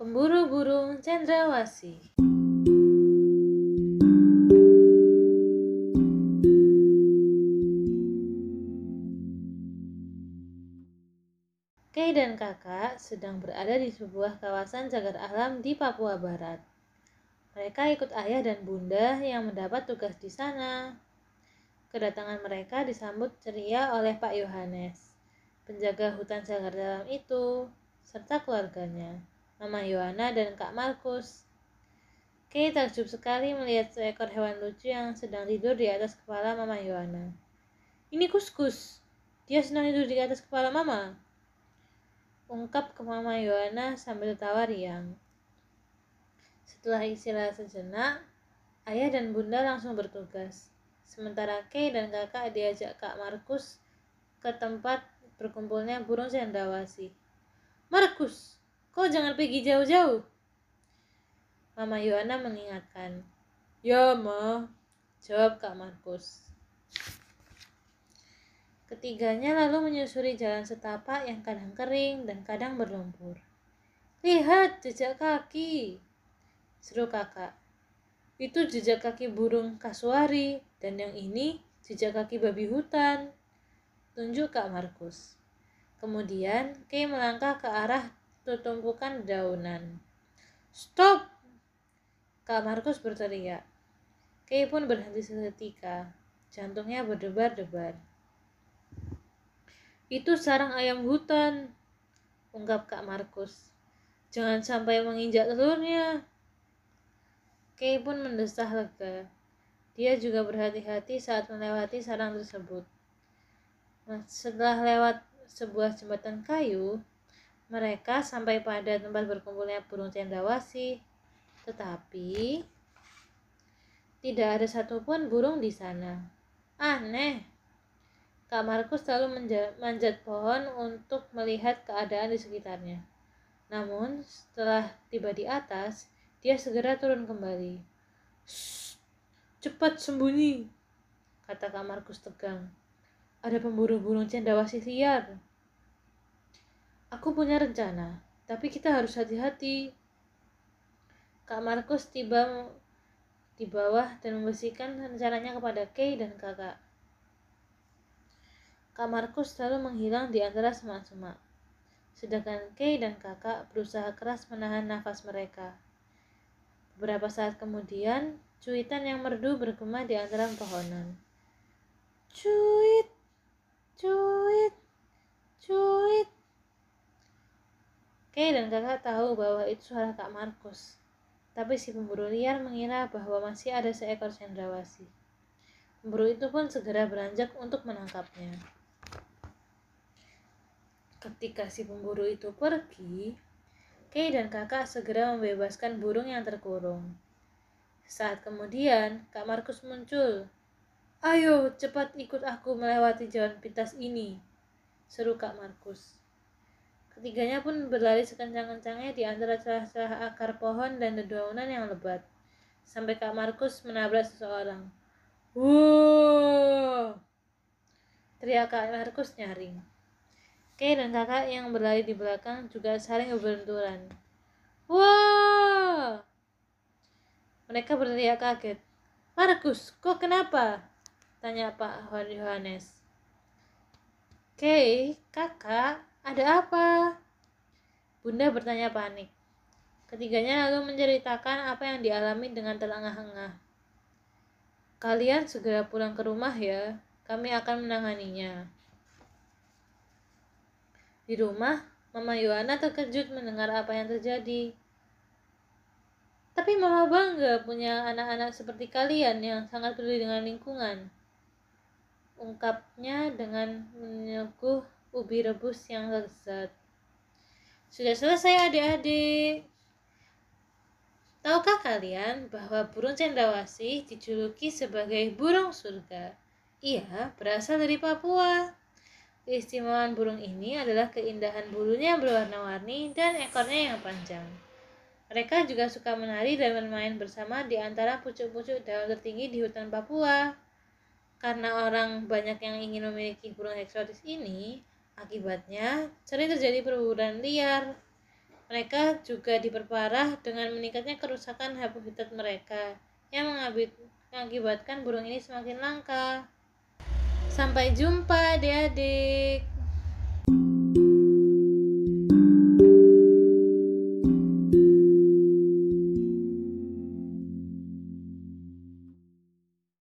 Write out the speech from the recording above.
Pemburu burung cendrawasih. Kay dan kakak sedang berada di sebuah kawasan cagar alam di Papua Barat. Mereka ikut ayah dan bunda yang mendapat tugas di sana. Kedatangan mereka disambut ceria oleh Pak Yohanes, penjaga hutan cagar alam itu, serta keluarganya, Mama Yohana dan Kak Markus. Kay takjub sekali melihat seekor hewan lucu yang sedang tidur di atas kepala Mama Yohana. Ini kuskus. Dia sedang tidur di atas kepala Mama. Ungkap ke Mama Yohana sambil tawa riang. Setelah istirahat sejenak, ayah dan bunda langsung bertugas. Sementara Kay dan kakak diajak Kak Markus ke tempat berkumpulnya burung cendrawasih. Markus, kau jangan pergi jauh-jauh. Mama Yohana mengingatkan. Ya, Ma, jawab Kak Markus. Ketiganya lalu menyusuri jalan setapak yang kadang kering dan kadang berlumpur. Lihat jejak kaki, seru kakak. Itu jejak kaki burung kasuari dan yang ini jejak kaki babi hutan. Tunjuk Kak Markus. Kemudian Kay melangkah ke arah tumpukan daunan. Stop! Kak Markus berteriak. Kay pun berhenti seketika. Jantungnya berdebar-debar. Itu sarang ayam hutan, ungkap Kak Markus. Jangan sampai menginjak telurnya. Kay pun mendesah lega. Dia juga berhati-hati saat melewati sarang tersebut. Nah, setelah lewat sebuah jembatan kayu, mereka sampai pada tempat berkumpulnya burung cendrawasih. Tetapi tidak ada satupun burung di sana. Aneh, Kak Markus selalu manjat pohon untuk melihat keadaan di sekitarnya. Namun, setelah tiba di atas, dia segera turun kembali. Cepat sembunyi, kata Kak Markus tegang. Ada pemburu burung cendrawasih liar. Aku punya rencana, tapi kita harus hati-hati. Kak Markus tiba di bawah dan membersihkan rencananya kepada Kay dan kakak. Kak Markus selalu menghilang di antara semak-semak. Sedangkan Kay dan kakak berusaha keras menahan nafas mereka. Beberapa saat kemudian, cuitan yang merdu bergema di antara pohonan. Cuit, cuit, cuit. Kay dan kakak tahu bahwa itu suara Kak Markus. Tapi si pemburu liar mengira bahwa masih ada seekor cendrawasih. Pemburu itu pun segera beranjak untuk menangkapnya. Ketika si pemburu itu pergi, Kay dan kakak segera membebaskan burung yang terkurung. Saat kemudian, Kak Markus muncul. Ayo, cepat ikut aku melewati jalan pintas ini, seru Kak Markus. Ketiganya pun berlari sekencang-kencangnya di antara celah-celah akar pohon dan dedaunan yang lebat, sampai Kak Markus menabrak seseorang. Wow! Teriak Kak Markus nyaring. Kay dan kakak yang berlari di belakang juga saling berbenturan. Wah! Mereka berteriak kaget. Markus, kok kenapa? Tanya Pak Yohanes. Kay, kakak, ada apa? Bunda bertanya panik. Ketiganya lalu menceritakan apa yang dialami dengan terengah-engah. Kalian segera pulang ke rumah ya, kami akan menanganinya. Di rumah, Mama Yohana terkejut mendengar apa yang terjadi. Tapi Mama bangga punya anak-anak seperti kalian yang sangat peduli dengan lingkungan. Ungkapnya dengan menyeguh ubi rebus yang lezat. Sudah selesai adik-adik. Tahukah kalian bahwa burung cendrawasih dijuluki sebagai burung surga? Ia berasal dari Papua. Keistimewaan burung ini adalah keindahan bulunya yang berwarna-warni dan ekornya yang panjang. Mereka juga suka menari dan bermain bersama di antara pucuk-pucuk daun tertinggi di hutan Papua. Karena orang banyak yang ingin memiliki burung eksotis ini, akibatnya sering terjadi perburuan liar. Mereka juga diperparah dengan meningkatnya kerusakan habitat mereka yang mengakibatkan burung ini semakin langka. Sampai jumpa adik-adik.